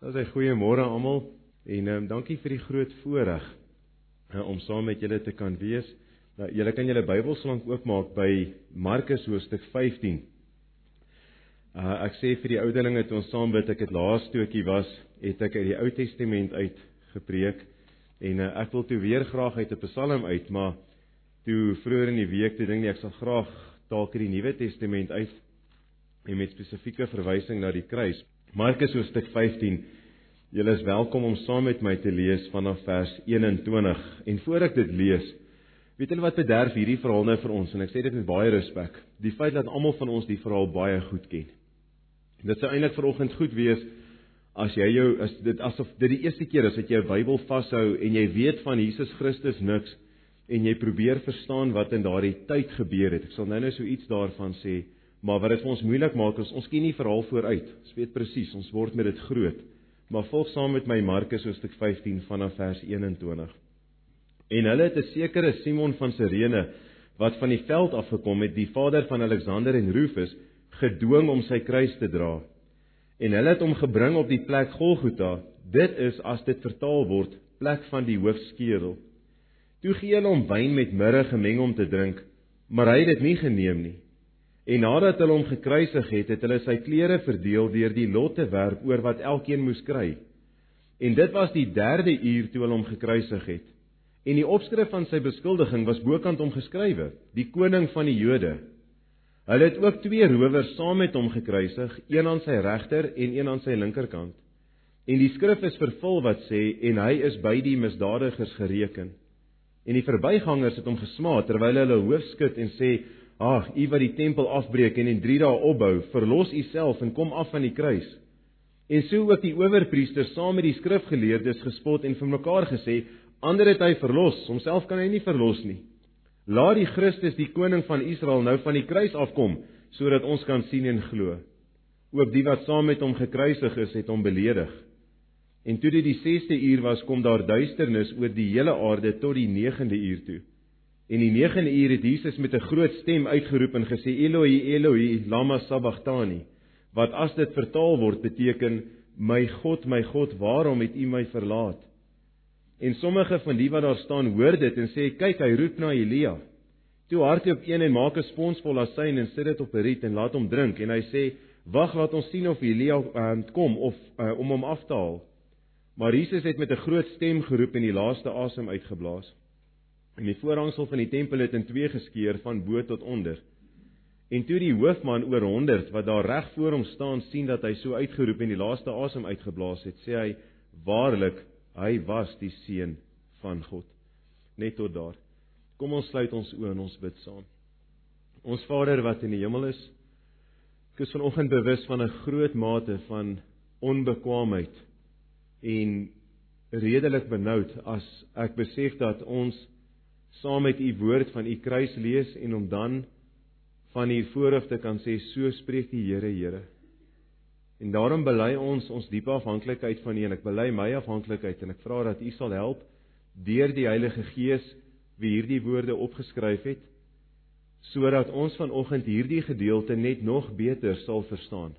Dis 'n goeie môre almal en um, dankie vir die groot voorreg uh, om saam met julle te kan wees. Nou julle kan julle Bybels lank oopmaak by Markus hoofstuk 15. Uh ek sê vir die ouderlinge toe ons saam bid, ek het laas toetjie was, het ek uit die Ou Testament uit gepreek en uh, ek wil toe weer graag uit 'n Psalm uit, maar toe vroeër in die week toe dink ek sal graag dalk uit die Nuwe Testament uit en met spesifieke verwysing na die kruis. Markus hoofstuk 15. Julle is welkom om saam met my te lees vanaf vers 21. En voor ek dit lees, weet julle wat bederf hierdie verhaal nou vir ons en ek sê dit met baie respek. Die feit dat almal van ons die verhaal baie goed ken. Dit sou eintlik vanoggend goed wees as jy jou as dit asof dit die eerste keer is dat jy 'n Bybel vashou en jy weet van Jesus Christus niks en jy probeer verstaan wat in daardie tyd gebeur het. Ek sal nou-nou so iets daarvan sê. Maar wat dit vir ons moeilik maak is ons ken nie verhaal vooruit. Ons weet presies, ons word met dit groot. Maar volg saam met my Markus hoofstuk 15 vanaf vers 21. En hulle het 'n sekere Simon van Sirene wat van die veld af gekom het, die vader van Alexander en Rufus, gedwing om sy kruis te dra. En hulle het hom gebring op die plek Golgotha. Dit is as dit vertaal word, plek van die hoofskedel. Toe gee hulle hom wyn met mirre gemeng om te drink, maar hy het dit nie geneem nie. En nadat hulle hom gekruisig het, het hulle sy klere verdeel deur die lot te werp oor wat elkeen moes kry. En dit was die 3de uur toe hulle hom gekruisig het. En die opskrif van sy beskuldiging was bokant hom geskrywe: Die koning van die Jode. Hulle het ook twee rowers saam met hom gekruisig, een aan sy regter en een aan sy linkerkant. En die skrif is vervul wat sê en hy is by die misdadigers gereken. En die verbygangers het hom gesmaak terwyl hulle hoof skud en sê Ag, u wat die tempel afbreek en in 3 dae opbou, verlos u self en kom af van die kruis. En so ook die owerpriesters saam met die skrifgeleerdes gespot en vir mekaar gesê, ander het hy verlos, homself kan hy nie verlos nie. Laat die Christus, die koning van Israel, nou van die kruis afkom sodat ons kan sien en glo. Ook die wat saam met hom gekruisig is, het hom beledig. En toe dit die 6ste uur was, kom daar duisternis oor die hele aarde tot die 9de uur toe. En die 9de uur het Jesus met 'n groot stem uitgeroep en gesê Eloi Eloi lama sabachthani wat as dit vertaal word beteken my God my God waarom het U my verlaat? En sommige van die wat daar staan hoor dit en sê kyk hy roep na Elia. Toe hardloop een en maak 'n spons vol asyn en sit dit op 'n riet en laat hom drink en hy sê wag laat ons sien of Elia uh, kom of uh, om hom af te haal. Maar Jesus het met 'n groot stem geroep en die laaste asem uitgeblaas. En die voorhangsel van die tempel het in twee geskeur van bo tot onder. En toe die hoofman oor 100 wat daar reg voor hom staan sien dat hy so uitgeroep en die laaste asem uitgeblaas het, sê hy: "Waarlik, hy was die seun van God." Net tot daar. Kom ons sluit ons oë en ons bid saam. Ons Vader wat in die hemel is, ek is vanoggend bewus van 'n groot mate van onbekwaamheid en redelik benoud as ek besef dat ons saam met u woord van u kruis lees en om dan van u voorhoof te kan sê so spreek die Here Here. En daarom bely ons ons diepe afhanklikheid van u en ek bely my afhanklikheid en ek vra dat u sal help deur die Heilige Gees wie hierdie woorde opgeskryf het sodat ons vanoggend hierdie gedeelte net nog beter sal verstaan.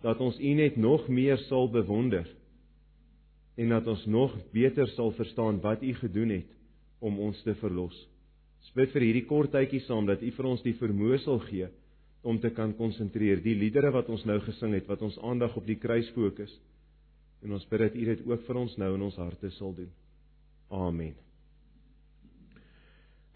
Dat ons u net nog meer sal bewonder en dat ons nog beter sal verstaan wat u gedoen het om ons te verlos. Bid vir hierdie kort tydjie saam dat U vir ons die vermoë sal gee om te kan konsentreer. Die liedere wat ons nou gesing het, wat ons aandag op die kruis fokus. En ons bid dat U dit ook vir ons nou in ons harte sal doen. Amen.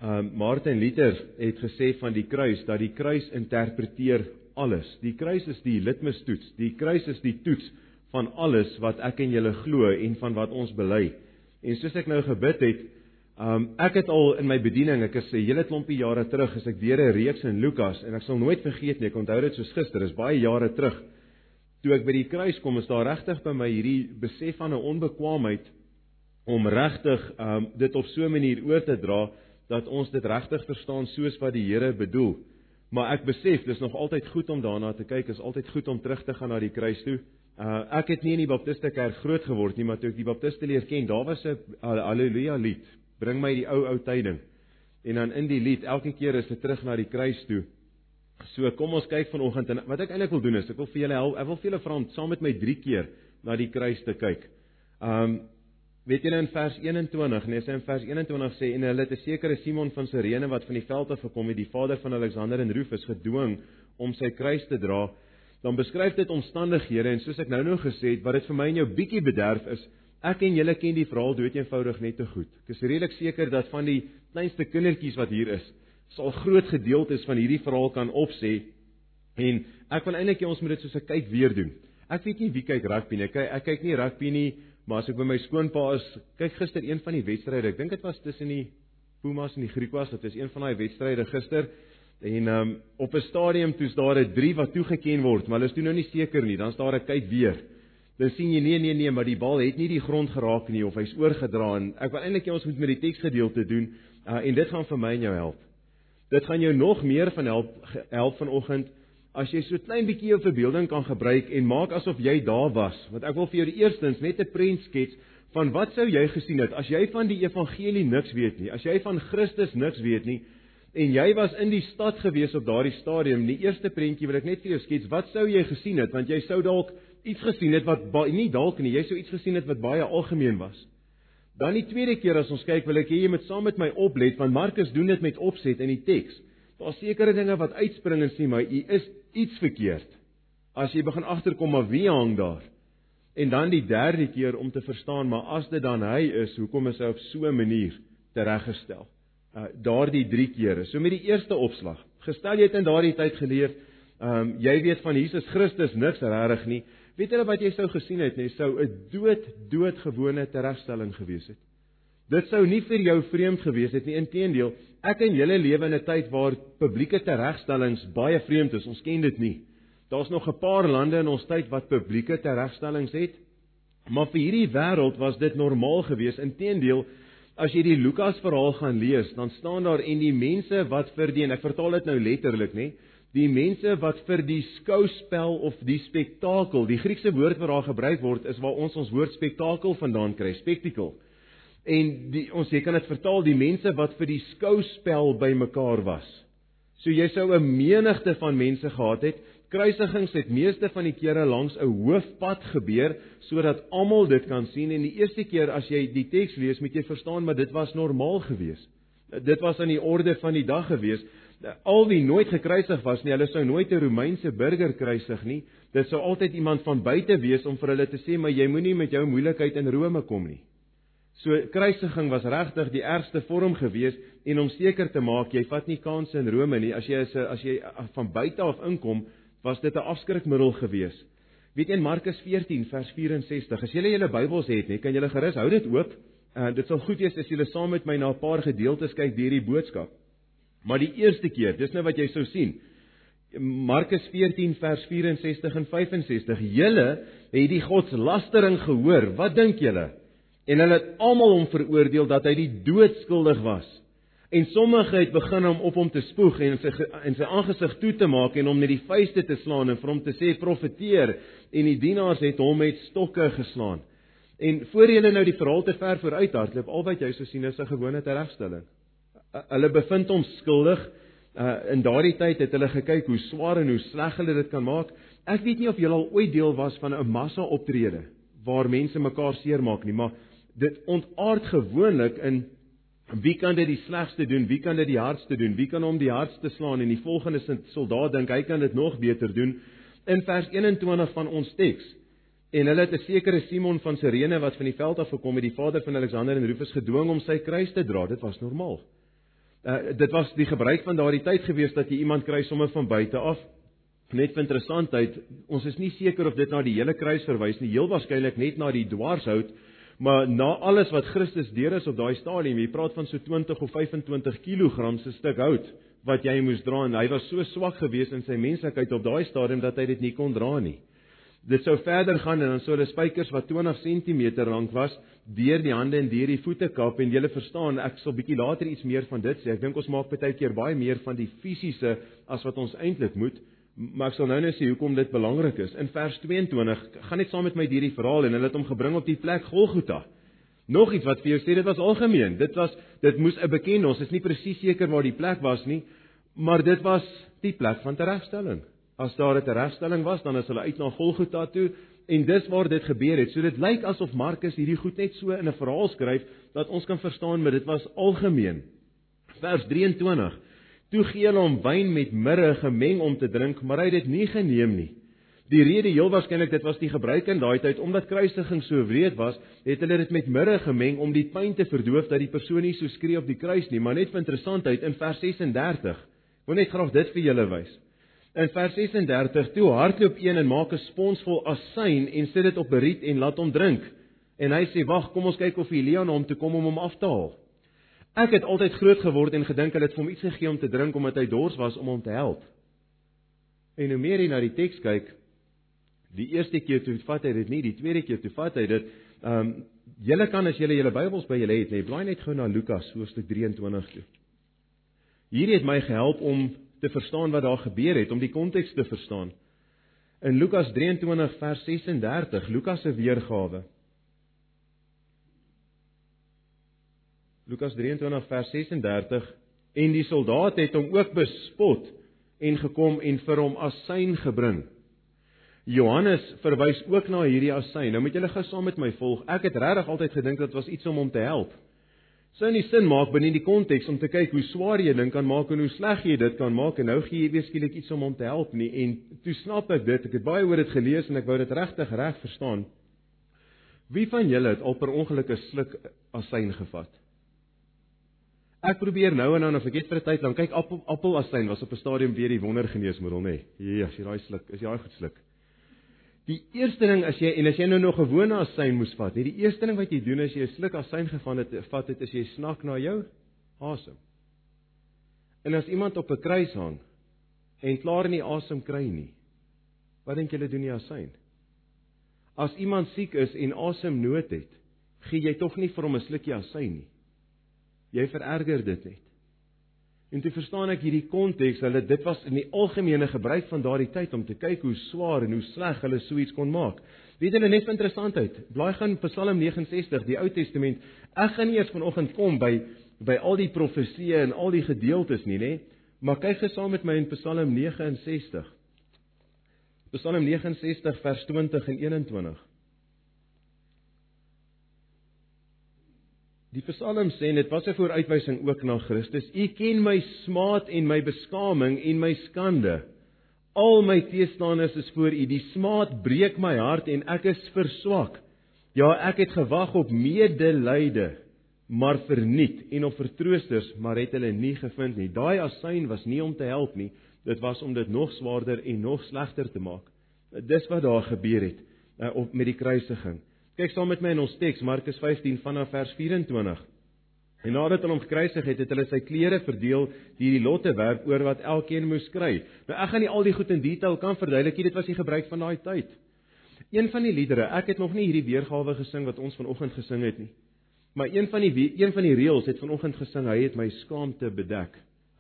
Ehm uh, Martin Luther het gesê van die kruis dat die kruis interpreteer alles. Die kruis is die litmustoets. Die kruis is die toets van alles wat ek en julle glo en van wat ons bely. En soos ek nou gebid het, Um ek het al in my bediening, ek is 'n hele klompie jare terug, as ek deur 'n reeks in Lukas en ek sal nooit vergeet nie, ek onthou dit soos gister, dis baie jare terug. Toe ek by die kruis kom, is daar regtig by my hierdie besef van 'n onbekwaamheid om regtig um dit op so 'n manier oor te dra dat ons dit regtig verstaan soos wat die Here bedoel. Maar ek besef dis nog altyd goed om daarna te kyk, is altyd goed om terug te gaan na die kruis toe. Uh ek het nie in die Baptiste kerk groot geword nie, maar toe ek die Baptiste leer ken, daar was 'n haleluja lied bring my die ou ou tyding. En dan in die lied elke keer is dit terug na die kruis toe. So kom ons kyk vanoggend en wat ek eintlik wil doen is ek wil vir julle help. Ek wil vir julle vra om saam met my 3 keer na die kruis te kyk. Um weet julle in vers 21, nee, sy in vers 21 sê en hulle het 'n sekere Simon van Sirene wat van die veld af gekom het, die vader van Alexander en Rufus gedwing om sy kruis te dra. Dan beskryf dit omstandighede en soos ek nou nou gesê het, wat dit vir my en jou bietjie bederf is, ek en julle ken die verhaal dood eenvoudig net te goed. Ek is redelik seker dat van die kleinste kindertjies wat hier is, sal groot gedeeltes van hierdie verhaal kan opsê en ek wil eintlik hê ons moet dit soos 'n kyk weer doen. Ek weet nie wie kyk rugby nie. Ek ek kyk nie rugby nie, maar as ek by my skoonpa is, kyk gister een van die wedstryde. Ek dink dit was tussen die Pumas en die Griquas. Dit is een van daai wedstryde gister. En um op 'n stadium toets daar 'n 3 wat toegeken word, maar hulle is toe nou nie seker nie. Dan daar 'n kyk weer. Dan sien jy nee nee nee, maar die bal het nie die grond geraak nie of hy's oorgedra en ek wil eintlik hê ons moet met die teksgedeelte doen uh, en dit gaan vir my en jou help. Dit gaan jou nog meer van help help vanoggend as jy so klein bietjie jou verbeelding kan gebruik en maak asof jy daar was. Want ek wil vir jou die eerstens net 'n prent skets van wat sou jy gesien het as jy van die evangelie niks weet nie, as jy van Christus niks weet nie en jy was in die stad gewees op daardie stadium. Die eerste prentjie wil ek net vir jou skets. Wat sou jy gesien het? Want jy sou dalk iets gesien het wat nie dalk nie, jy sou iets gesien het wat baie algemeen was. Dan die tweede keer as ons kyk, wil ek hê jy moet saam met my oplet want Markus doen dit met opset in die teks. Daar's sekere dinge wat uitspring en sê maar u is iets verkeerd. As jy begin agterkom maar wie hang daar? En dan die derde keer om te verstaan maar as dit dan hy is, hoekom is hy op so 'n manier tereggestel? Uh daardie 3 kere. So met die eerste opslag. Gestel jy het in daardie tyd geleef, ehm um, jy weet van Jesus Christus niks regtig nie. Weet jy wat jy sou gesien het? Jy sou 'n dood doodgewone teregstelling gewees het. Dit sou nie vir jou vreemd gewees het nie. Inteendeel, ek en julle lewe in 'n tyd waar publieke teregstellings baie vreemd is. Ons ken dit nie. Daar's nog 'n paar lande in ons tyd wat publieke teregstellings het. Maar vir hierdie wêreld was dit normaal geweest. Inteendeel, as jy die Lukas verhaal gaan lees, dan staan daar en die mense wat vir die en ek vertaal dit nou letterlik, nê? Die mense wat vir die skouspel of die spektakel, die Griekse woord wat daar gebruik word is waar ons ons woord spektakel vandaan kry, spectacle en die ons jy kan dit vertaal die mense wat vir die skouspel bymekaar was. So jy sou 'n menigte van mense gehad het. Kruisigings het meeste van die kere langs 'n hoofpad gebeur sodat almal dit kan sien en die eerste keer as jy die teks lees, moet jy verstaan maar dit was normaal geweest. Dit was aan die orde van die dag geweest. Al wie nooit gekruisig was nie, hulle sou nooit 'n Romeinse burger kruisig nie. Dit sou altyd iemand van buite wees om vir hulle te sê maar jy moenie met jou moeilikheid in Rome kom nie. So kruisiging was regtig die ergste vorm gewees en om seker te maak jy vat nie kanse in Rome nie as jy as, as jy van buite af inkom was dit 'n afskrikmiddel gewees. Weet jy in Markus 14 vers 64 as jy julle Bybels het nie kan jy gerus hou dit oop uh, dit sal goed wees as jy saam met my na 'n paar gedeeltes kyk deur die boodskap. Maar die eerste keer, dis nou wat jy sou sien. Markus 14 vers 64 en 65. Julle het die godslastering gehoor. Wat dink julle? en hulle het almal hom veroordeel dat hy die dood skuldig was. En sommige het begin om op hom te spoeg en sy en sy aangesig toe te maak en hom net die vuiste te slaan en vir hom te sê profeteer en die dienaars het hom met stokke geslaan. En voor jy nou die verhaal te ver vooruit hardloop, al wat jy so sien is 'n gewone teregstelling. Hulle bevind hom skuldig. Uh, in daardie tyd het hulle gekyk hoe swaar en hoe sleg hulle dit kan maak. Ek weet nie of julle al ooit deel was van 'n massa optrede waar mense mekaar seermaak nie, maar dit ontaard gewoonlik in wie kan dit die slegste doen, wie kan dit die hardste doen, wie kan hom die hardste slaan en die volgende soldaat dink hy kan dit nog beter doen in vers 21 van ons teks. En hulle het 'n sekere Simon van Sirene wat van die veld af gekom het, die vader van Alexander en Rufus gedwing om sy kruis te dra. Dit was normaal. Uh, dit was die gebruik van daardie tyd gewees dat jy iemand kry sommer van buite af. Net vir interessantheid, ons is nie seker of dit na die hele kruis verwys nie, heel waarskynlik net na die dwarshout Maar na alles wat Christus deur is op daai stadium, jy praat van so 20 of 25 kg se stuk hout wat jy moes dra en hy was so swak geweest in sy menslikheid op daai stadium dat hy dit nie kon dra nie. Dit sou verder gaan en dan sou hulle spykers wat 20 cm lank was deur die hande en deur die voete kap en jy verstaan ek sal bietjie later iets meer van dit sê. Ek dink ons maak baie keer baie meer van die fisiese as wat ons eintlik moet. Maar ek sal nou net sê hoekom dit belangrik is. In vers 22, gaan net saam met my hierdie verhaal en hulle het hom gebring op die plek Golgotha. Nog iets wat vir jou sê dit was algemeen. Dit was dit moes 'n bekend ons is nie presies seker waar die plek was nie, maar dit was die plek van teregstelling. As daar 'n teregstelling was, dan is hulle uit na Golgotha toe en dis waar dit gebeur het. So dit lyk asof Markus hierdie goed net so in 'n verhaal skryf dat ons kan verstaan, maar dit was algemeen. Vers 23. Toe gee hulle hom wyn met mirre gemeng om te drink, maar hy het dit nie geneem nie. Die rede heel waarskynlik dit was die gebruik in daai tyd omdat kruisiging so wreed was, het hulle dit met mirre gemeng om die pyn te verdoof dat die persoon nie so skree op die kruis nie, maar net vir interessantheid in vers 36. Ek wil net graag dit vir julle wys. In vers 36: Toe hardloop een en maak 'n spons vol asyn en sit dit op 'n riet en laat hom drink. En hy sê: "Wag, kom ons kyk of Elia na hom toe kom om hom af te haal." Ek het altyd groot geword en gedink hulle het vir hom iets gegee om te drink omdat hy dors was om hom te help. En hoe meer jy na die teks kyk, die eerste keer toe vat hy dit nie, die tweede keer toe vat hy dit. Ehm um, julle kan as julle julle Bybels by julle het, nee, blaai net gou na Lukas hoofstuk 23 toe. Hierdie het my gehelp om te verstaan wat daar gebeur het, om die konteks te verstaan. In Lukas 23 vers 36, Lukas se weergawe. Lukas 23 vers 36 en die soldaat het hom ook bespot en gekom en vir hom asyn gebring. Johannes verwys ook na hierdie asyn. Nou moet julle gou saam met my volg. Ek het regtig altyd gedink dit was iets om hom te help sou nie sin maak binne die konteks om te kyk hoe swaar jy ding kan maak en hoe sleg jy dit kan maak en nou gee jy weer skielik iets om hom te help nie. En toe snap ek dit. Ek het baie oor dit gelees en ek wou dit regtig reg verstaan. Wie van julle het al per ongeluk 'n sluk asyn gevat? Ek probeer nou en dan of ek het vir 'n tyd dan kyk appel appel asyn was op 'n stadium weer die wonder geneesmiddel nê. Ja as jy daai sluk is jy daai goed sluk Die eerste ding as jy en as jy nou nog gewone asyn moes vat, nee, die eerste ding wat jy doen as jy 'n sluk asyn gevang het, vat dit as jy snak na jou asem. En as iemand op 'n kruis hang en klaar nie asem kry nie, wat dink julle doen die asyn? As iemand siek is en asemnood het, gee jy tog nie vir hom 'n slukkie asyn nie. Jy vererger dit net. En toe verstaan ek hierdie konteks, hulle dit was in die algemene gebruik van daardie tyd om te kyk hoe swaar en hoe sleg hulle so iets kon maak. Weet julle net interessantheid, blaai gaan Psalm 69, die Ou Testament. Ek gaan nie eers vanoggend kom by by al die profesieë en al die gedeeltes nie, nê? Maar kyk gesaam met my in Psalm 69. Psalm 69 vers 20 en 21. Die Psalm sê dit was 'n vooruitwysing ook na Christus. U ken my smaad en my beskaming en my skande. Al my teestanders is voor u. Die smaad breek my hart en ek is verswak. Ja, ek het gewag op medelyde, maar verniet en op vertroosters, maar het hulle nie gevind nie. Daai asyn was nie om te help nie. Dit was om dit nog swaarder en nog slegter te maak. Dis wat daar gebeur het uh, op met die kruisiging. Kyk saam met my in ons teks Markus 15 vanaf vers 24. En nadat hulle hom gekruisig het, het hulle sy klere verdeel die die lotte werp oor wat elkeen moes kry. Nou ek gaan nie al die goed in detail kan verduidelik nie, dit was die gebruik van daai tyd. Een van die liedere, ek het nog nie hierdie weergawe gesing wat ons vanoggend gesing het nie. Maar een van die een van die reëls het vanoggend gesing, hy het my skaamte bedek.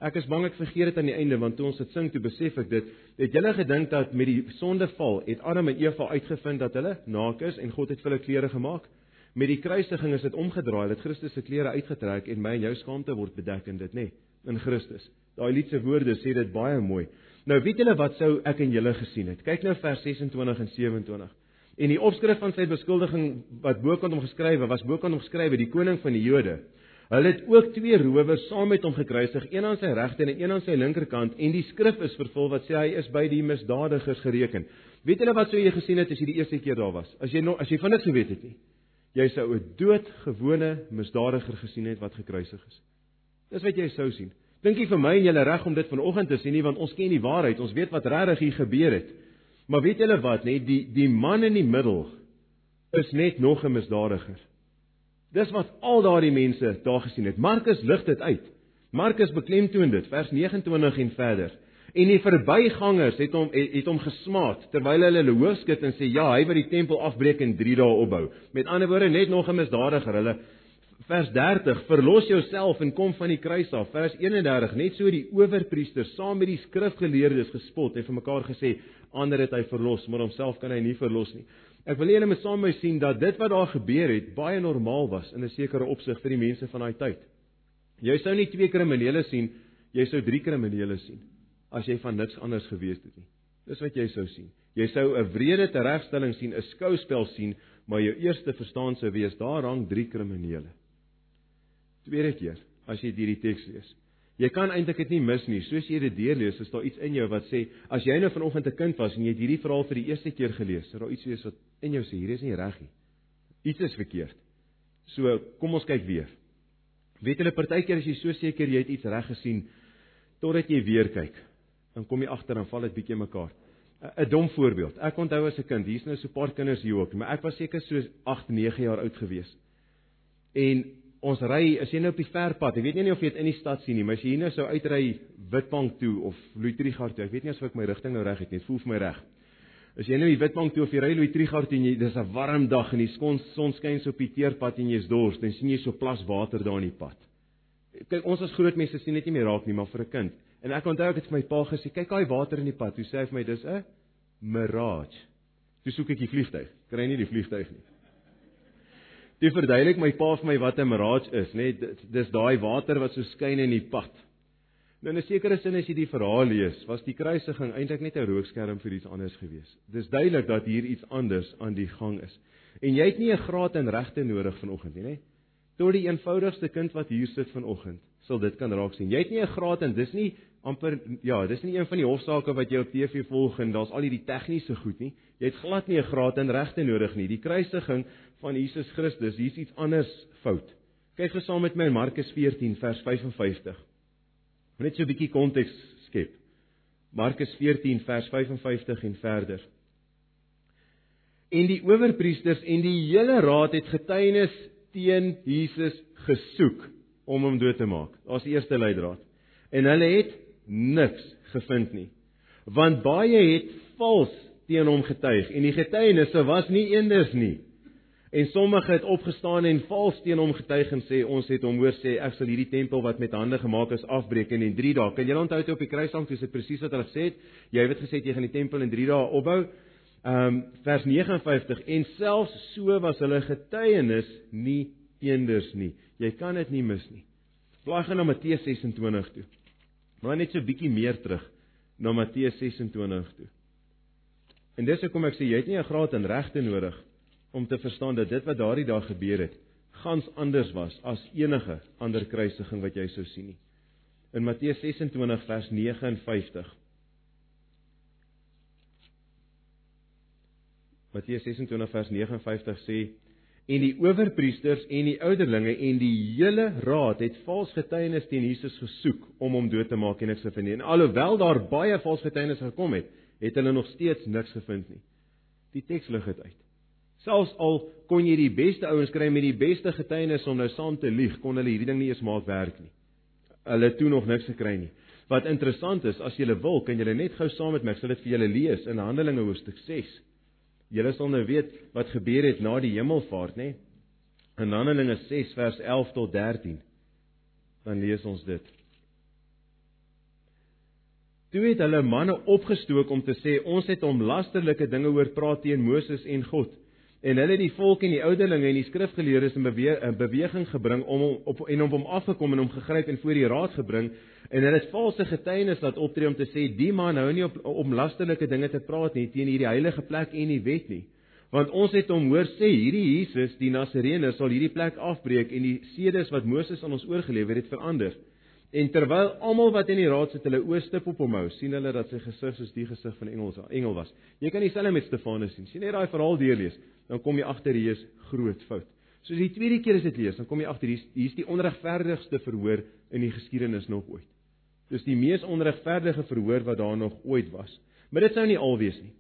Ek is bang ek vergeet dit aan die einde want toe ons dit sing, toe besef ek dit. Het julle gedink dat met die sondeval het Adam en Eva uitgevind dat hulle naak is en God het vir hulle klere gemaak? Met die kruisiging is dit omgedraai, dat Christus se klere uitgetrek en my en jou skaamte word bedek in dit, nê? Nee, in Christus. Daai liedse woorde sê dit baie mooi. Nou weet julle wat sou ek en julle gesien het? Kyk nou vers 26 en 27. En die opskrif van sy beskuldiging wat bokant hom geskrywe was, bokant hom geskrywe die koning van die Jode. Hulle het ook twee rowers saam met hom gekruisig, een aan sy regter en een aan sy linkerkant, en die skrif is vervul wat sê hy is by die misdadigers gereken. Weet julle wat sou jy gesien het as jy die eerste keer daar was? As jy nog as jy van dit geweet het nie. Jy sou 'n doodgewone misdadiger gesien het wat gekruisig is. Dis wat jy sou sien. Dink jy vir my en julle reg om dit vanoggend te sien nie want ons ken die waarheid. Ons weet wat regtig hier gebeur het. Maar weet julle wat, net die die man in die middel is net nog 'n misdadiger. Dis wat al daardie mense daar gesien het. Markus lig dit uit. Markus beklemtoon dit vers 29 en verder. En die verbygangers het hom het, hom gesmaat terwyl hulle hulle hoof skud en sê ja, hy wat die tempel afbreek en 3 dae opbou. Met ander woorde net nog 'n misdadiger. Hulle vers 30 verlos jouself en kom van die kruis af. Vers 31 net so die owerpriester saam met die skrifgeleerdes gespot en vir mekaar gesê ander het hy verlos, maar homself kan hy nie verlos nie. Ek wil julle met saam my sien dat dit wat daar gebeur het baie normaal was in 'n sekere opsig vir die mense van daai tyd. Jy sou nie twee kriminele sien, jy sou drie kriminele sien as jy van niks anders gewees het nie. Dis wat jy sou sien. Jy sou 'n wrede teregstelling sien, 'n skouspel sien, maar jou eerste verstaan sou wees daar hang drie kriminele. Tweede keer as jy hierdie teks lees. Jy kan eintlik dit nie mis nie. Soos jy dit deurlees, is daar iets in jou wat sê, as jy nou vanoggend 'n kind was en jy het hierdie verhaal vir die eerste keer gelees, is daar iets wees wat in jou sê, hier is nie reg nie. Iets is verkeerd. So, kom ons kyk weer. Weet julle partykeer as jy so seker jy het iets reg gesien totdat jy weer kyk, dan kom jy agter en val dit bietjie mekaar. 'n Dom voorbeeld. Ek onthou as 'n kind, hier's nou so 'n paar kinders hier ook, maar ek was seker so 8, 9 jaar oud gewees. En ons ry, as jy nou op die verpad, ek weet nie of jy dit in die stad sien nie, maar as jy hier nou sou uitry Witbank toe of Louis Trichardt toe, ek weet nie of ek my rigting nou reg het nie, dit voel vir my reg. As jy nou die Witbank toe of jy ry Louis Trichardt en jy dis 'n warm dag en die son son skyn so op die teerpad en jy's dors, dan sien jy so plas water daar in die pad. Kyk, ons as groot mense sien dit nie meer raak nie, maar vir 'n kind. En ek onthou ek het vir my pa gesê, kyk daai water in die pad. Toe sê hy vir my, dis 'n mirage. Toe soek ek die vliegtyg. Kry nie die vliegtyg nie. Toe verduidelik my pa vir my wat 'n mirage is, nê? Nee, dis daai water wat so skyn in die pad. Nou in 'n sekere sin as jy die verhaal lees, was die kruisiging eintlik net 'n rookskerm vir iets anders gewees. Dis duidelik dat hier iets anders aan die gang is. En jy het nie 'n graad in regte nodig vanoggend nie, nê? Tot die eenvoudigste kind wat hier sit vanoggend, sal dit kan raak sien. Jy het nie 'n graad in, dis nie amper ja, dis nie een van die hofsaake wat jy op TV volg en daar's al hierdie tegniese goed nie. Jy het glad nie 'n graad in regte nodig nie. Die kruisiging van Jesus Christus, hier's iets anders fout. Kyk gou saam met my in Markus 14 vers 55. Net so 'n bietjie konteks skep. Markus 14 vers 55 en verder. En die owerpriesters en die hele raad het getuienis teen Jesus gesoek om hom dood te maak. Daar's die eerste leidraad. En hulle het niks gevind nie. Want baie het vals teen hom getuig en die getuienisse was nie eenders nie. En sommige het opgestaan en vals teen hom getuig en sê ons het hom hoor sê ek sal hierdie tempel wat met hande gemaak is afbreek in 3 dae. Kan jy onthou toe op die kruisbank toe sê presies wat hulle gesê het? Jy het gesê jy gaan die tempel in 3 dae opbou. Ehm um, vers 59 en selfs so was hulle getuienis nie eenders nie. Jy kan dit nie mis nie. Blaai gaan na Matteus 26 toe. Maar net so 'n bietjie meer terug na Matteus 26 toe. En dis hoekom ek sê jy het nie 'n graad in regte nodig om te verstaan dat dit wat daardie dag gebeur het, gans anders was as enige ander kruisiging wat jy sou sien nie. In Matteus 26 vers 59 Matteus 26 vers 59 sê en die owerpriesters en die ouderlinge en die hele raad het vals getuienis teen Jesus gesoek om hom dood te maak en niks gevind nie. En alhoewel daar baie vals getuienis gekom het, het hulle nog steeds niks gevind nie. Die teks lig dit uit. Selfs al kon jy die beste ouens kry met die beste getuienis om nou saam te lieg, kon hulle hierdie ding nie eens maak werk nie. Hulle het toe nog niks gekry nie. Wat interessant is, as jy wil, kan jy net gou saam met my, ek sal dit vir julle lees in Handelinge hoofstuk 6. Julle sal nou weet wat gebeur het na die hemelvaart, nê? In Handelinge 6 vers 11 tot 13. Dan lees ons dit. Toe het hulle manne opgestook om te sê ons het hom lasterlike dinge hoor praat teen Moses en God. En hulle het die volk en die ouderlinge en die skrifgeleerdes in bewe beweging gebring om hom op en om hom afgekom en hom gegryp en voor die raad gebring en hulle het valse getuienis laat optree om te sê die man hou nie op om lasterlike dinge te praat nie teen hierdie heilige plek en die wet nie. Want ons het hom hoor sê hierdie Jesus die Nasareëner sal hierdie plek afbreek en die sedes wat Moses aan ons oorgelewer het verander. En terwyl almal wat in die raad sit hulle oë stip op hom hou, sien hulle dat sy gesig soos die gesig van 'n engel. Engel was. Jy kan dieselfde met Stefanus sien. Sien net daai verhaal deurlees dan kom jy agter hier is groot fout. Soos die tweede keer as dit lees, dan kom jy agter hier is die onregverdigste verhoor in die geskiedenis nog ooit. Dis die mees onregverdige verhoor wat daar nog ooit was. Maar dit sou nie al wees nie.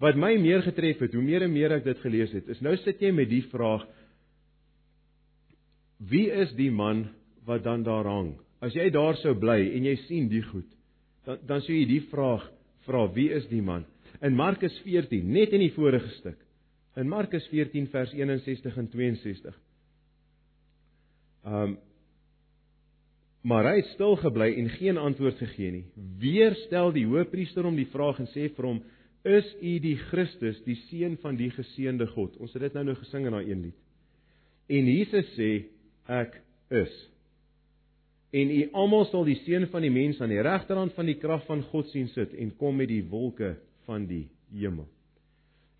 Wat my meer getref het, hoe meer en meer ek dit gelees het, is nou sit jy met die vraag Wie is die man wat dan daar hang? As jy daar sou bly en jy sien die goed, dan dan sou jy die vraag vra, wie is die man? In Markus 14, net in die vorige stuk, in Markus 14 vers 61 en 62. Um Maar hy het stil gebly en geen antwoord gegee nie. Weer stel die hoofpriester hom die vraag en sê vir hom: "Is u die Christus, die seun van die geseënde God?" Ons het dit nou nou gesing in daai een lied. En Jesus sê: "Ek is." En u almal sal die seun van die mens aan die regterhand van die krag van God sien sit en kom met die wolke van die hemel.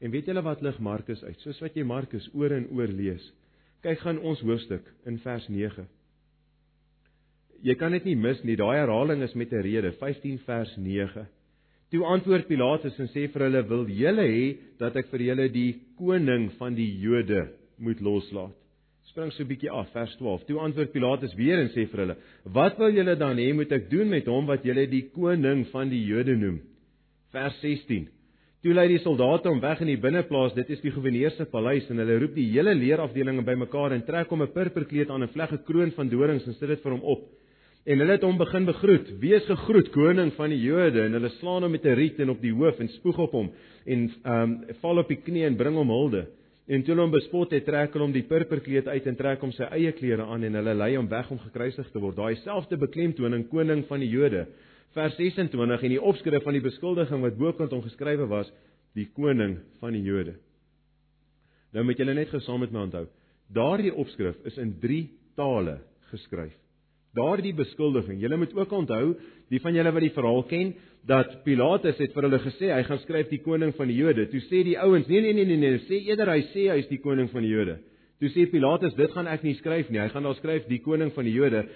En weet julle wat lig Markus uit? Soos wat jy Markus oor en oor lees. Kyk gaan ons hoofstuk in vers 9. Jy kan dit nie mis nie. Daai herhaling is met 'n rede, 15 vers 9. Toe antwoord Pilatus en sê vir hulle: "Wil julle hê dat ek vir julle die koning van die Jode moet loslaat?" Spring so 'n bietjie af, vers 12. Toe antwoord Pilatus weer en sê vir hulle: "Wat wil julle dan hê moet ek doen met hom wat julle die koning van die Jode noem?" Vers 16. Toe lei die soldate hom weg in die binneplaas, dit is die goewerneur se paleis en hulle roep die hele leerafdeling bymekaar en trek hom 'n purperkleed aan en vleg 'n kroon van dorings en sit dit vir hom op. En hulle het hom begin begroet. Wees gegroet koning van die Jode en hulle slaan hom met 'n riet en op die hoof en spoeg op hom en ehm um, val op die knie en bring hom hulde. En toe hulle hom bespot het, trek hulle hom die purperkleed uit en trek hom sy eie klere aan en hulle lei hom weg om gekruisig te word. Daai selfde beklemtoning koning van die Jode vers 26 en die opskrif van die beskuldiging wat bokant hom geskrywe was, die koning van die Jode. Nou moet julle net gesaam met my onthou, daardie opskrif is in 3 tale geskryf. Daardie beskuldiging, julle moet ook onthou, die van julle wat die verhaal ken, dat Pilatus het vir hulle gesê hy gaan skryf die koning van die Jode. Toe sê die ouens, nee nee nee nee nee, sê eerder hy sê hy is die koning van die Jode. Toe sê Pilatus, dit gaan ek nie skryf nie. Hy gaan daar skryf die koning van die Jode.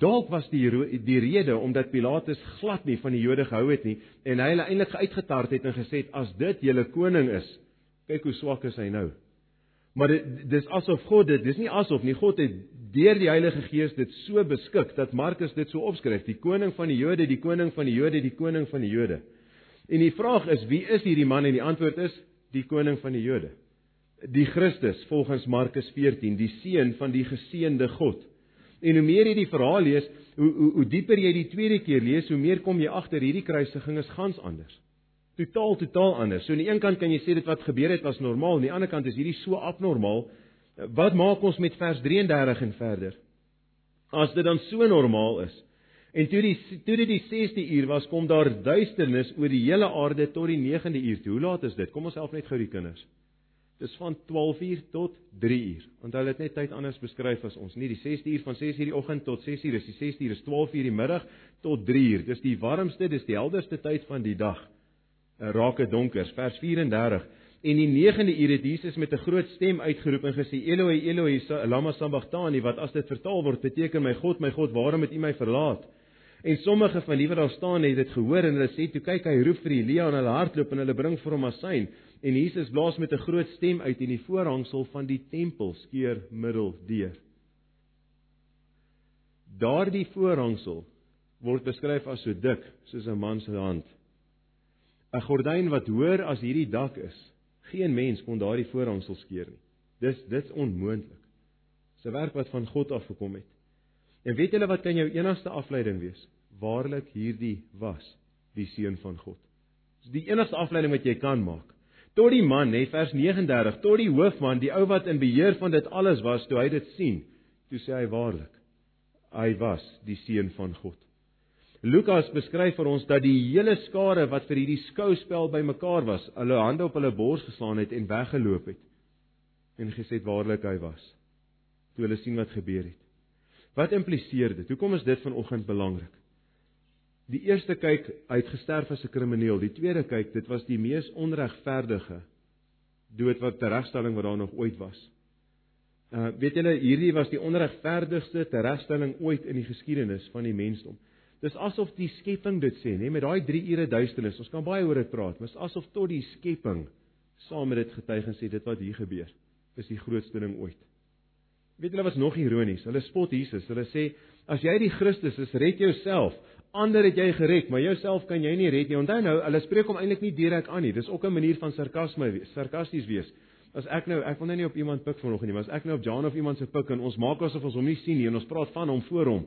Dalk was die die rede omdat Pilatus glad nie van die Jode gehou het nie en hy hulle eintlik uitgetart het en gesê het as dit julle koning is, kyk hoe swak is hy nou. Maar dit dis asof God dit, dis nie asof nie, God het deur die Heilige Gees dit so beskik dat Markus dit so opskryf, die koning van die Jode, die koning van die Jode, die koning van die Jode. En die vraag is, wie is hierdie man en die antwoord is die koning van die Jode die Christus volgens Markus 14, die seun van die geseënde God. En hoe meer jy die verhaal lees, hoe hoe hoe dieper jy die tweede keer lees, hoe meer kom jy agter hierdie kruisiging is gans anders. Totaal totaal anders. So aan die een kant kan jy sê dit wat gebeur het was normaal, aan die ander kant is hierdie so abnormaal. Wat maak ons met vers 33 en verder? As dit dan so normaal is. En toe die toe dit die 6de uur was, kom daar duisternis oor die hele aarde tot die 9de uur. Hoe laat is dit? Kom ons help net gou die kinders. Dis van 12uur tot 3uur. Onthou dit net tyd anders beskryf as ons. Nie die 6uur van 6uur die oggend tot 6uur, dis die 6uur is 12uur die middag tot 3uur. Dis die warmste, dis die helderste tyd van die dag. Uh, raak dit donker. Vers 34. En die 9de uur het Jesus met 'n groot stem uitgeroep en gesê: "Eloi, Eloi, lama sabachthani," wat as dit vertaal word beteken: "My God, my God, waarom het U my verlaat?" En sommige van die wat daar staan het dit gehoor en hulle sê toe kyk hy roep vir Elia en hulle hardloop en hulle bring vir hom asyn en Jesus blaas met 'n groot stem uit en die voorhangsel van die tempel skeur middel deur. Daardie voorhangsel word beskryf as so dik soos 'n man se hand. 'n Gordyn wat hoër as hierdie dak is. Geen mens kon daardie voorhangsel skeur nie. Dis dit's onmoontlik. Dis 'n werk wat van God af gekom het. En weet julle wat kan jou enigste afleiding wees? Waarlik hierdie was die seun van God. Dis die enigste afleiding wat jy kan maak. Tot die man, net vers 39, tot die hoofman, die ou wat in beheer van dit alles was, toe hy dit sien, toe sê hy waarlik, hy was die seun van God. Lukas beskryf vir ons dat die hele skare wat vir hierdie skouspel bymekaar was, hulle hande op hulle bors geslaan het en weggeloop het en gesê het waarlik hy was. Toe hulle sien wat gebeur het. Wat impliseer dit? Hoekom is dit vanoggend belangrik? Die eerste kyk hy het gesterf as 'n krimineel. Die tweede kyk dit was die mees onregverdige dood wat teregstelling wat daar nog ooit was. Uh weet julle hierdie was die onregverdigste teregstelling ooit in die geskiedenis van die mensdom. Dis asof die skepping dit sê, nê, met daai 3 ure duisternis. Ons kan baie oor dit praat, maar dit is asof tot die skepping saam met dit getuig en sê dit wat hier gebeur is die grootste ding ooit. Weet julle wat nog ironies? Hulle spot Jesus. Hulle sê as jy die Christus is, red jouself. Ander het jy gered, maar jouself kan jy nie red nie. Onthou nou, hulle spreek hom eintlik nie direk aan nie. Dis ook 'n manier van sarkasme wees, sarkasties wees. As ek nou, ek wil nou nie op iemand pik vanoggend nie, maar as ek nou op John of iemand se pik en ons maak asof ons hom nie sien nie en ons praat van hom voor hom.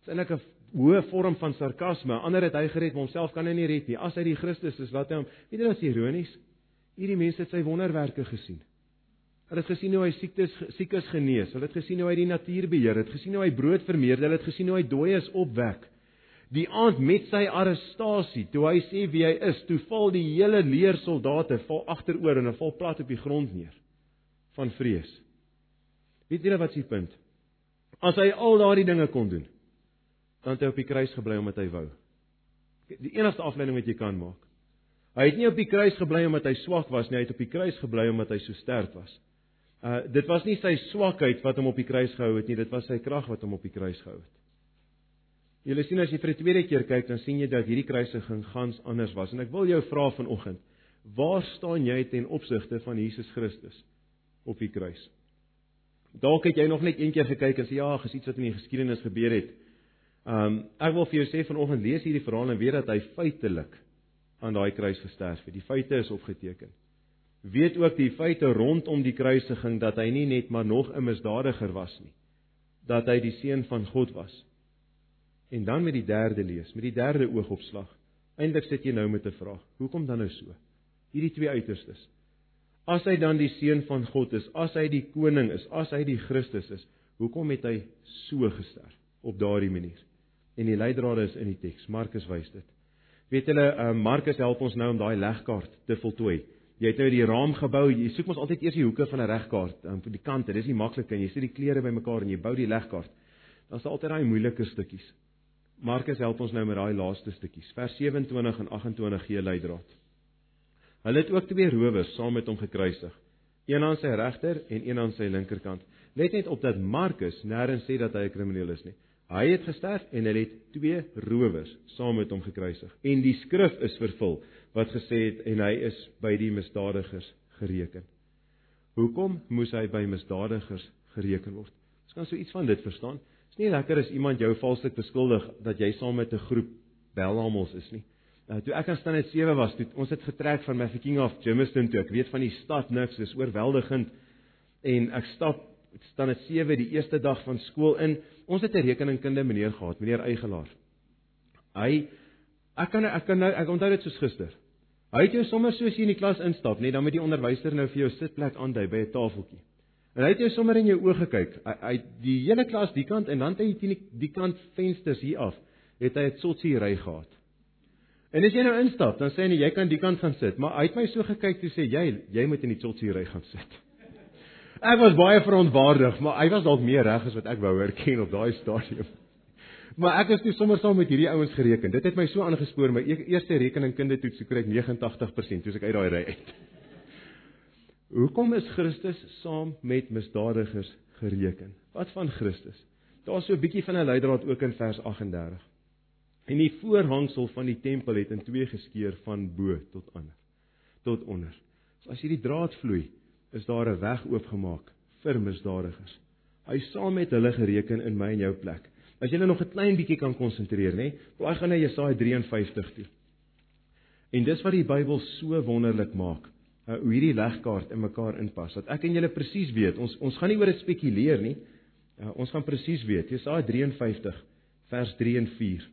Dis eintlik 'n hoë vorm van sarkasme. Ander het hy gered, maar homself kan hy nie red nie. As hy die Christus is, laat hom. Weet jy wat is ironies? Hierdie mense het sy wonderwerke gesien. Hulle het gesien hoe hy siektes siekes genees. Hulle het gesien hoe hy die natuur beheer. Hulle het gesien hoe hy brood vermeerder. Hulle het gesien hoe hy dooies opwek. Die aand met sy arrestasie, toe hy sê wie hy is, toe val die hele leer soldate val agteroor en hulle val plat op die grond neer van vrees. Weet julle wat se punt? As hy al daardie dinge kon doen, dan het hy op die kruis gebly omdat hy wou. Die enigste afleiding wat jy kan maak. Hy het nie op die kruis gebly omdat hy swak was nie, hy het op die kruis gebly omdat hy so sterk was. Uh dit was nie sy swakheid wat hom op die kruis gehou het nie, dit was sy krag wat hom op die kruis gehou het. Jy sien as jy vir die tweede keer kyk, dan sien jy dat hierdie kruisiging gans anders was. En ek wil jou vra vanoggend, waar staan jy ten opsigte van Jesus Christus op die kruis? Dalk het jy nog net een keer gekyk en sê ja, gesiet wat in die geskiedenis gebeur het. Um ek wil vir jou sê vanoggend lees hierdie verhaal en weet dat hy feitelik aan daai kruis gesterf het. Die feite is opgeteken. Weet ook die feite rondom die kruisiging dat hy nie net maar nog 'n misdadiger was nie, dat hy die seun van God was. En dan met die derde lees, met die derde oogopslag. Eindelik sit jy nou met 'n vraag. Hoekom dan nou so? Hierdie twee uiterstes. As hy dan die seun van God is, as hy die koning is, as hy die Christus is, hoekom het hy so gesterf op daardie manier? En die leidrade is in die teks. Markus wys dit. Weet julle, uh, Markus help ons nou om daai legkaart te voltooi. Jy het nou die raam gebou. Jy soek mos altyd eers die hoeke van 'n regkaart, um, die kante. Dis nie maklik nie. Jy sit die kleure bymekaar en jy bou die legkaart. Daar's altyd daai moeilike stukkies. Markus help ons nou met daai laaste stukkies. Vers 27 en 28 gee leidraad. Hulle het ook twee rowers saam met hom gekruisig, een aan sy regter en een aan sy linkerkant. Let net op dat Markus nêrens sê dat hy 'n krimineel is nie. Hy het gesterf en hulle het twee rowers saam met hom gekruisig. En die skrif is vervul wat gesê het en hy is by die misdadigers gereken. Hoekom moes hy by misdadigers gereken word? Ons kan so iets van dit verstaan. Dit is nie lekker as iemand jou valslik beskuldig dat jy saam met 'n groep belhamels is nie. Uh, toe ek aan standaard 7 was, toe ons het getrek van Mafeking af Germiston toe. Ek weet van die stad niks, dis oorweldigend. En ek stap standaard 7 die eerste dag van skool in. Ons het 'n rekeningkunde meneer gehad, meneer Eigelaar. Hy ek kan ek kan nou ek onthou dit soos gister. Hy het jou sommer soos jy in die klas instap, net dan met die onderwyser nou vir jou sitplek aandui by 'n tafeltjie. En hy het jou sommer in jou oë gekyk. Hy, hy die hele klas die kant en dan het hy teen die, die kant vensters hier af, het hy 'n sotsie ry gehad. En as jy nou instap, dan sê hy jy kan die kant gaan sit, maar hy het my so gekyk toe sê jy jy moet in die chotsie ry gaan sit. Ek was baie verontwaardig, maar hy was dalk meer reg as wat ek wou hoor ken op daai stadium. Maar ek het toe sommer saam met hierdie ouens gereken. Dit het my so aangespoor my e-, eerste rekeningkunde toets kry ek 89% toe ek uit daai ry uit. Hoekom is Christus saam met misdadigers gereken? Wat van Christus? Daar's so 'n bietjie van 'n leidraad ook in vers 38. En die voorhangsel van die tempel het in twee geskeur van bo tot onder tot onder. So as hierdie draad vloei, is daar 'n weg oopgemaak vir misdadigers. Hy saam met hulle gereken in my en jou plek. As jy nou nog 'n klein bietjie kan konsentreer, nê? Blaai gaan na Jesaja 53 toe. En dis wat die Bybel so wonderlik maak, uh, hoe hierdie legkaart in mekaar inpas. Dat ek en julle presies weet, ons ons gaan nie oor dit spekuleer nie. Uh, ons gaan presies weet. Jesaja 53 vers 3 en 4.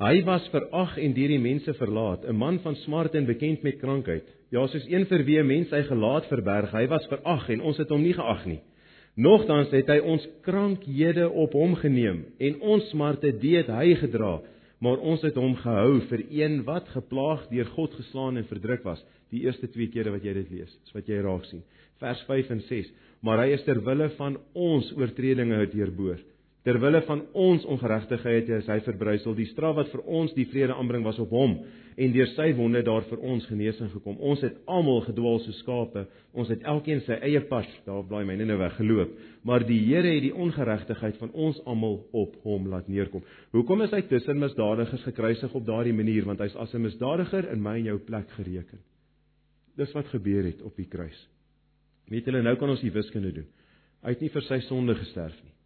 Hy was verag en deur die mense verlaat, 'n man van smart en bekend met krankheid. Ja, soos een vir wie 'n mens sy gelaat verberg, hy was verag en ons het hom nie geag nie. Nogtans het hy ons krankhede op hom geneem en ons smarte deed hy gedra, maar ons het hom gehou vir een wat geplaag deur God geslaan en verdruk was. Die eerste twee kere wat jy dit lees, is wat jy raak sien. Vers 5 en 6. Maar hy is ter wille van ons oortredinge deurboor Ter wille van ons ongeregtigheid is hy verbrysel. Die straf wat vir ons die vrede aanbring was op hom en deur sy wonde daar vir ons genesing gekom. Ons het almal gedwaal soos skape. Ons het elkeen sy eie pad, daar blaai myne nou weg geloop. Maar die Here het die ongeregtigheid van ons almal op hom laat neerkom. Hoekom is hy tussen misdadigers gekruisig op daardie manier? Want hy's as 'n misdadiger in my en jou plek gereken. Dis wat gebeur het op die kruis. Weet julle, nou kan ons die wiskunde doen. Hy het nie vir sy sonde gesterf nie.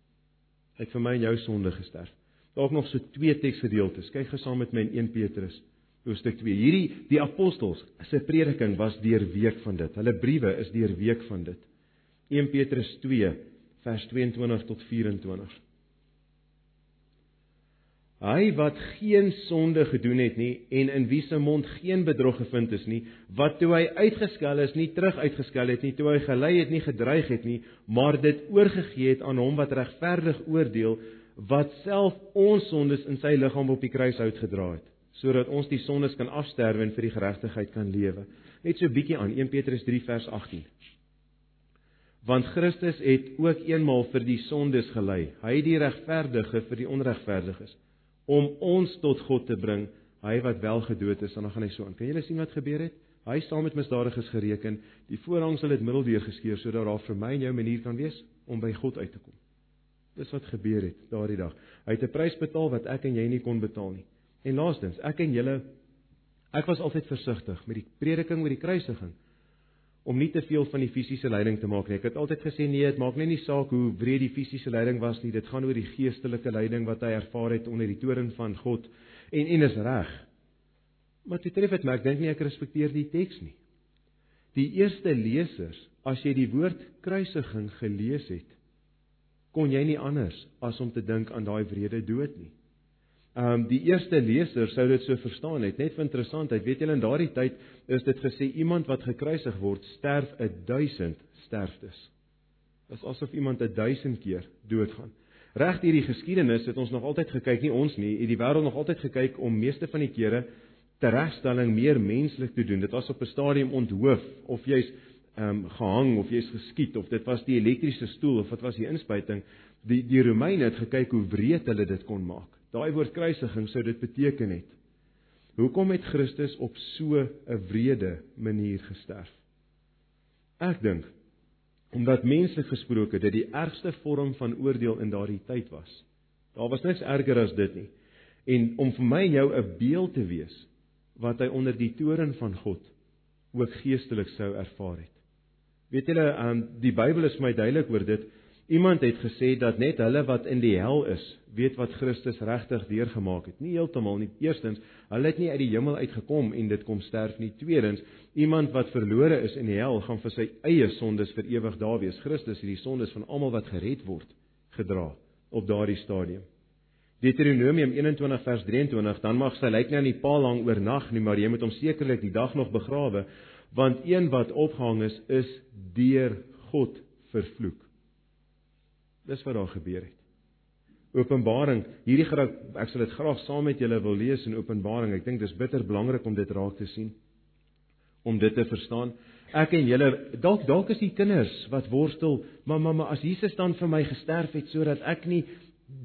Het vir my en jou sonde gesterf. Daar's nog so twee teksgedeeltes. Kyk gesaam met my in 1 Petrus hoofstuk 2. Hierdie die apostels se prediking was deurweek van dit. Hulle briewe is deurweek van dit. 1 Petrus 2 vers 22 tot 24. Hy wat geen sonde gedoen het nie en in wie se mond geen bedrog gevind is nie, wat toe hy uitgeskel is, nie terug uitgeskel het nie, toe hy gelei het nie gedreig het nie, maar dit oorgegee het aan hom wat regverdig oordeel, wat self ons sondes in sy liggaam op die kruis uitgedra het, sodat ons die sondes kan afsterwe en vir die geregtigheid kan lewe. Net so bietjie aan 1 Petrus 3 vers 18. Want Christus het ook eenmaal vir die sondes gelei. Hy die regverdige vir die onregverdiges om ons tot God te bring. hy wat wel gedood is, dan gaan hy so aan. Kan julle sien wat gebeur het? Hy staan met misdadiges gereken. Die voorhangsel het middeldeur geskeur sodat daar vir my en jou 'n manier kan wees om by God uit te kom. Dis wat gebeur het daardie dag. Hy het 'n prys betaal wat ek en jy nie kon betaal nie. En laastens, ek en julle ek was altyd versigtig met die prediking oor die kruisiging om nie te veel van die fisiese lyding te maak nie. Ek het altyd gesê nee, dit maak net nie saak hoe wreed die fisiese lyding was nie. Dit gaan oor die geestelike lyding wat hy ervaar het onder die toorn van God. En en is reg. Maar dit tref dit maar ek dink nie ek respekteer die teks nie. Die eerste lesers, as jy die woord kruisiging gelees het, kon jy nie anders as om te dink aan daai wrede dood nie. Ehm um, die eerste leser sou dit so verstaan het. Net vir interessantheid, weet julle in daardie tyd is dit gesê iemand wat gekruisig word, sterf 1000 sterftes. Dit is asof iemand 1000 keer doodgaan. Reg hierdie geskiedenis het ons nog altyd gekyk, nie ons nie, het die wêreld nog altyd gekyk om meeste van die kere teregstelling meer menslik te doen. Dit was op 'n stadium onthoof of jy's ehm um, gehang of jy's geskiet of dit was die elektriese stoel of dit was die inspuiting. Die die Romeine het gekyk hoe wreed hulle dit kon maak. Daai woord kruisiging sou dit beteken het. Hoekom het Christus op so 'n wrede manier gesterf? Ek dink omdat menslik gesproke dit die ergste vorm van oordeel in daardie tyd was. Daar was niks erger as dit nie. En om vir my en jou 'n beeld te wees wat hy onder die toren van God ook geestelik sou ervaar het. Weet julle, um, die Bybel is my duidelik oor dit. Iemand het gesê dat net hulle wat in die hel is, weet wat Christus regtig deurgemaak het. Nie heeltemal nie. Eerstens, hulle het nie uit die hemel uitgekom en dit kom sterf nie. Tweedens, iemand wat verlore is in die hel, gaan vir sy eie sondes vir ewig daar wees. Christus het die sondes van almal wat gered word gedra op daardie stadium. Deuteronomium 21 vers 23, dan mag sy lijk nie aan die paal hang oornag nie, maar jy moet hom sekerlik die dag nog begrawe, want een wat opgehang is, is deur God vervloek. Dis wat daar gebeur het. Openbaring, hierdie ek sal dit graag saam met julle wil lees in Openbaring. Ek dink dis bitter belangrik om dit raak te sien. Om dit te verstaan. Ek en julle dalk dalk is die kinders wat worstel, maar mamma, as Jesus dan vir my gesterf het sodat ek nie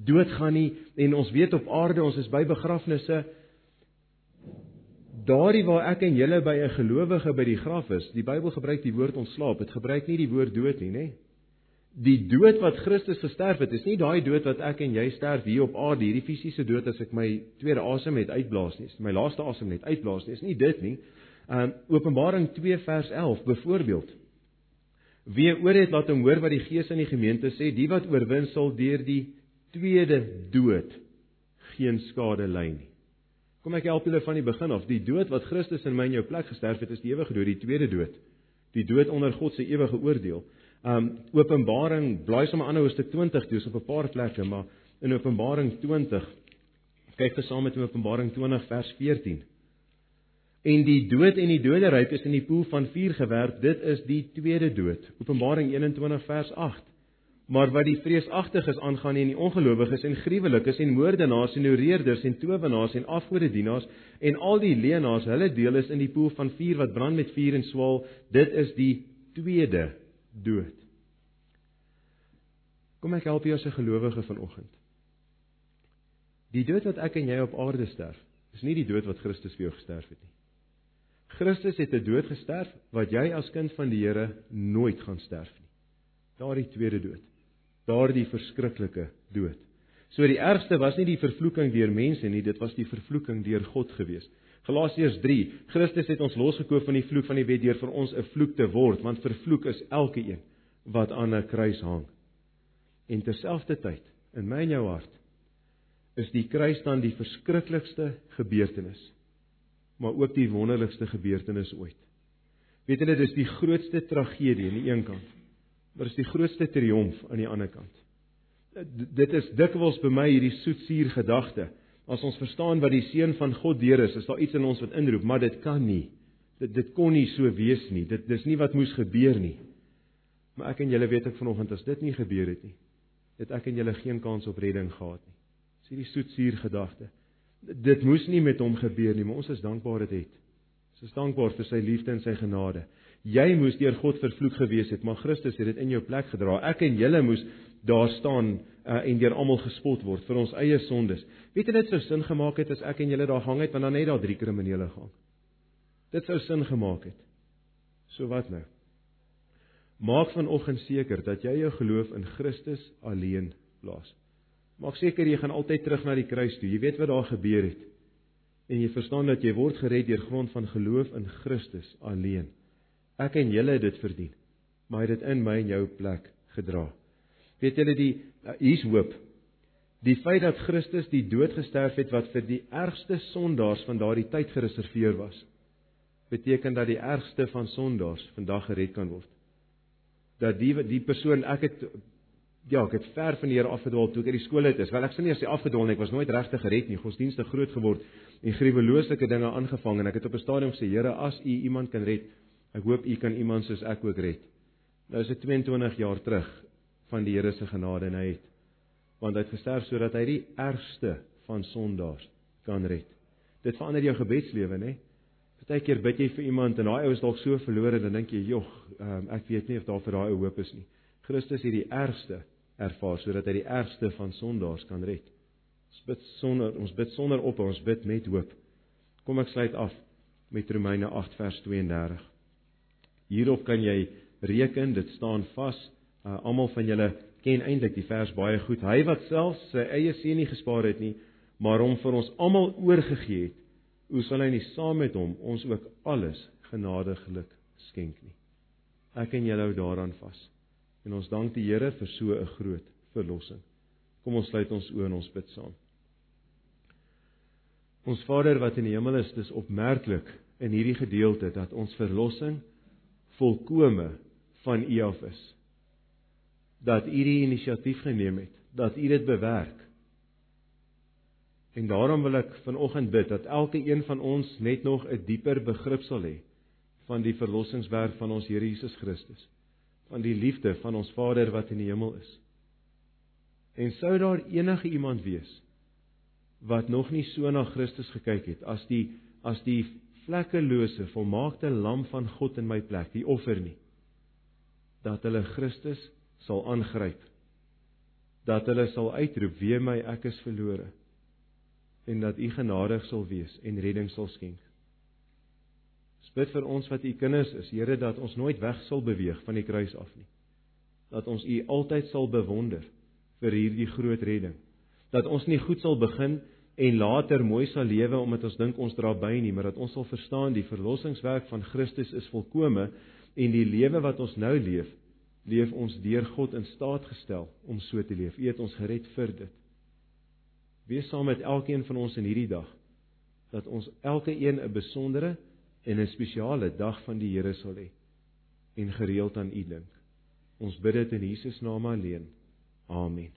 doodgaan nie en ons weet op aarde ons is by begrafnisse daardie waar ek en julle by 'n gelowige by die graf is. Die Bybel gebruik die woord ontslaap. Dit gebruik nie die woord dood nie, nê? Nee die dood wat Christus gesterf het, is nie daai dood wat ek en jy sterf hier op aarde, hierdie fisiese dood as ek my tweede asem net uitblaas nie, my laaste asem net uitblaas nie, is nie dit nie. Um Openbaring 2 vers 11 byvoorbeeld. Wie oor het laat hom hoor wat die Gees in die gemeente sê, die wat oorwin sal deur die tweede dood geen skade ly nie. Kom ek help julle van die begin af. Die dood wat Christus in my en jou plek gesterf het, is die ewige dood, die tweede dood. Die dood onder God se ewige oordeel. Um Openbaring, blaai sommer aan na hoofstuk 20 toe, is op 'n paar plekke, maar in Openbaring 20 kyk vir saam met Openbaring 20 vers 14. En die dood en die doderyk is in die poel van vuur gewerp. Dit is die tweede dood. Openbaring 21 vers 8. Maar wat die vreesagtiges aangaan en die ongelowiges en gruwelikes en moordenaars en horeerders en towenaars en afgodedienaars en al die leenaars, hulle deel is in die poel van vuur wat brand met vuur en swaal. Dit is die tweede dood. Kom ek help jou as 'n gelowige vanoggend. Die dood wat ek en jy op aarde sterf, is nie die dood wat Christus vir jou gesterf het nie. Christus het 'n dood gesterf wat jy as kind van die Here nooit gaan sterf nie. Daardie tweede dood. Daardie verskriklike dood. So die ergste was nie die vervloeking deur mense nie, dit was die vervloeking deur God geweest. Galasiërs 3. Christus het ons losgekoop van die vloek van die wet deur vir ons 'n vloek te word, want vervloek is elke een wat aan 'n kruis hang. En terselfdertyd, in my en jou hart, is die kruis dan die verskriklikste gebeurtenis, maar ook die wonderlikste gebeurtenis ooit. Weet julle, dis die grootste tragedie aan die een kant, maar dis die grootste triomf aan die ander kant. Dit is dikwels by my hierdie soetsuur gedagte As ons verstaan wat die seun van God deur is, is daar iets in ons wat inroep, maar dit kan nie. Dit dit kon nie so wees nie. Dit dis nie wat moes gebeur nie. Maar ek en julle weet ek vanoggend as dit nie gebeur het nie, het ek en julle geen kans op redding gehad nie. Dis hierdie soetsuur gedagte. Dit moes nie met hom gebeur nie, maar ons is dankbaar dit het. Ons is dankbaar vir sy liefde en sy genade. Jy moes deur God vervloek gewees het, maar Christus het dit in jou plek gedra. Ek en julle moes daar staan uh, en deur almal gespot word vir ons eie sondes. Weet jy dit sou sin gemaak het as ek en julle daar hang het want dan net daar drie kriminele gehang. Dit sou sin gemaak het. So wat nou? Maak vanoggend seker dat jy jou geloof in Christus alleen plaas. Maak seker jy gaan altyd terug na die kruis toe. Jy weet wat daar gebeur het. En jy verstaan dat jy word gered deur grond van geloof in Christus alleen. Ek en julle het dit verdien, maar hy het dit in my en jou plek gedra. Weet julle die uh, hier's hoop. Die feit dat Christus die dood gesterf het wat vir die ergste sondaars van daardie tyd gereserveer was, beteken dat die ergste van sondaars vandag gered kan word. Dat die die persoon ek het ja, ek het ver van die Here afgedwaal toe ek uit die skool uit is. Wel ek sê nie as jy afgedwaal nie, ek was nooit regtig gered nie. Godsdienste groot geword en gruwelooslike dinge aangevang en ek het op 'n stadium gesê, Here, as U iemand kan red, ek hoop U kan iemand soos ek ook red. Nou is dit 22 jaar terug van die Here se genade en hy het want hy het gesterf sodat hy die ergste van sondaars kan red. Dit verander jou gebedslewe, né? Partykeer bid jy vir iemand en daai ou is dalk so verlore dan dink jy, "Jog, um, ek weet nie of daar vir daai ou hoop is nie." Christus het die ergste ervaar sodat hy die ergste van sondaars kan red. Ons bid sonder ons bid sonder op ons bid met hoop. Kom ek sluit af met Romeine 8 vers 32. Hierop kan jy reken, dit staan vas. Uh, Almal van julle ken eintlik die vers baie goed. Hy wat self sy eie seun nie gespaar het nie, maar hom vir ons almal oorgegee het, hoe sal hy nie saam met hom ons ook alles genadiglik skenk nie? Ek en julle hou daaraan vas. En ons dank die Here vir so 'n groot verlossing. Kom ons sluit ons oë en ons bid saam. Ons Vader wat in die hemel is, dis opmerklik in hierdie gedeelte dat ons verlossing volkome van U af is. Dat U die inisiatief geneem het, dat U dit bewerk. En daarom wil ek vanoggend bid dat elke een van ons net nog 'n dieper begrip sal hê van die verlossingswerk van ons Here Jesus Christus van die liefde van ons Vader wat in die hemel is. En sou daar enige iemand wees wat nog nie so na Christus gekyk het as die as die vlekkelose volmaakte lam van God in my plek, die offer nie, dat hulle Christus sal aangryp. Dat hulle sal uitroep: "Wee my, ek is verlore." En dat U genadig sal wees en redding sal skenk. Bid vir ons wat u kinders is, Here, dat ons nooit weg sal beweeg van die kruis af nie. Dat ons u altyd sal bewonder vir hierdie groot redding. Dat ons nie goed sal begin en later mooi sal lewe omdat ons dink ons dra by nie, maar dat ons sal verstaan die verlossingswerk van Christus is volkome en die lewe wat ons nou leef, leef ons deur God in staat gestel om so te leef. U het ons gered vir dit. Wees saam met elkeen van ons in hierdie dag dat ons elke een 'n besondere en 'n spesiale dag van die Here sal hê en gereeld aan U dink. Ons bid dit in Jesus naam alleen. Amen.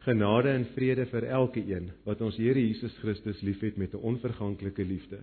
Genade en vrede vir elke een wat ons Here Jesus Christus liefhet met 'n onverganklike liefde.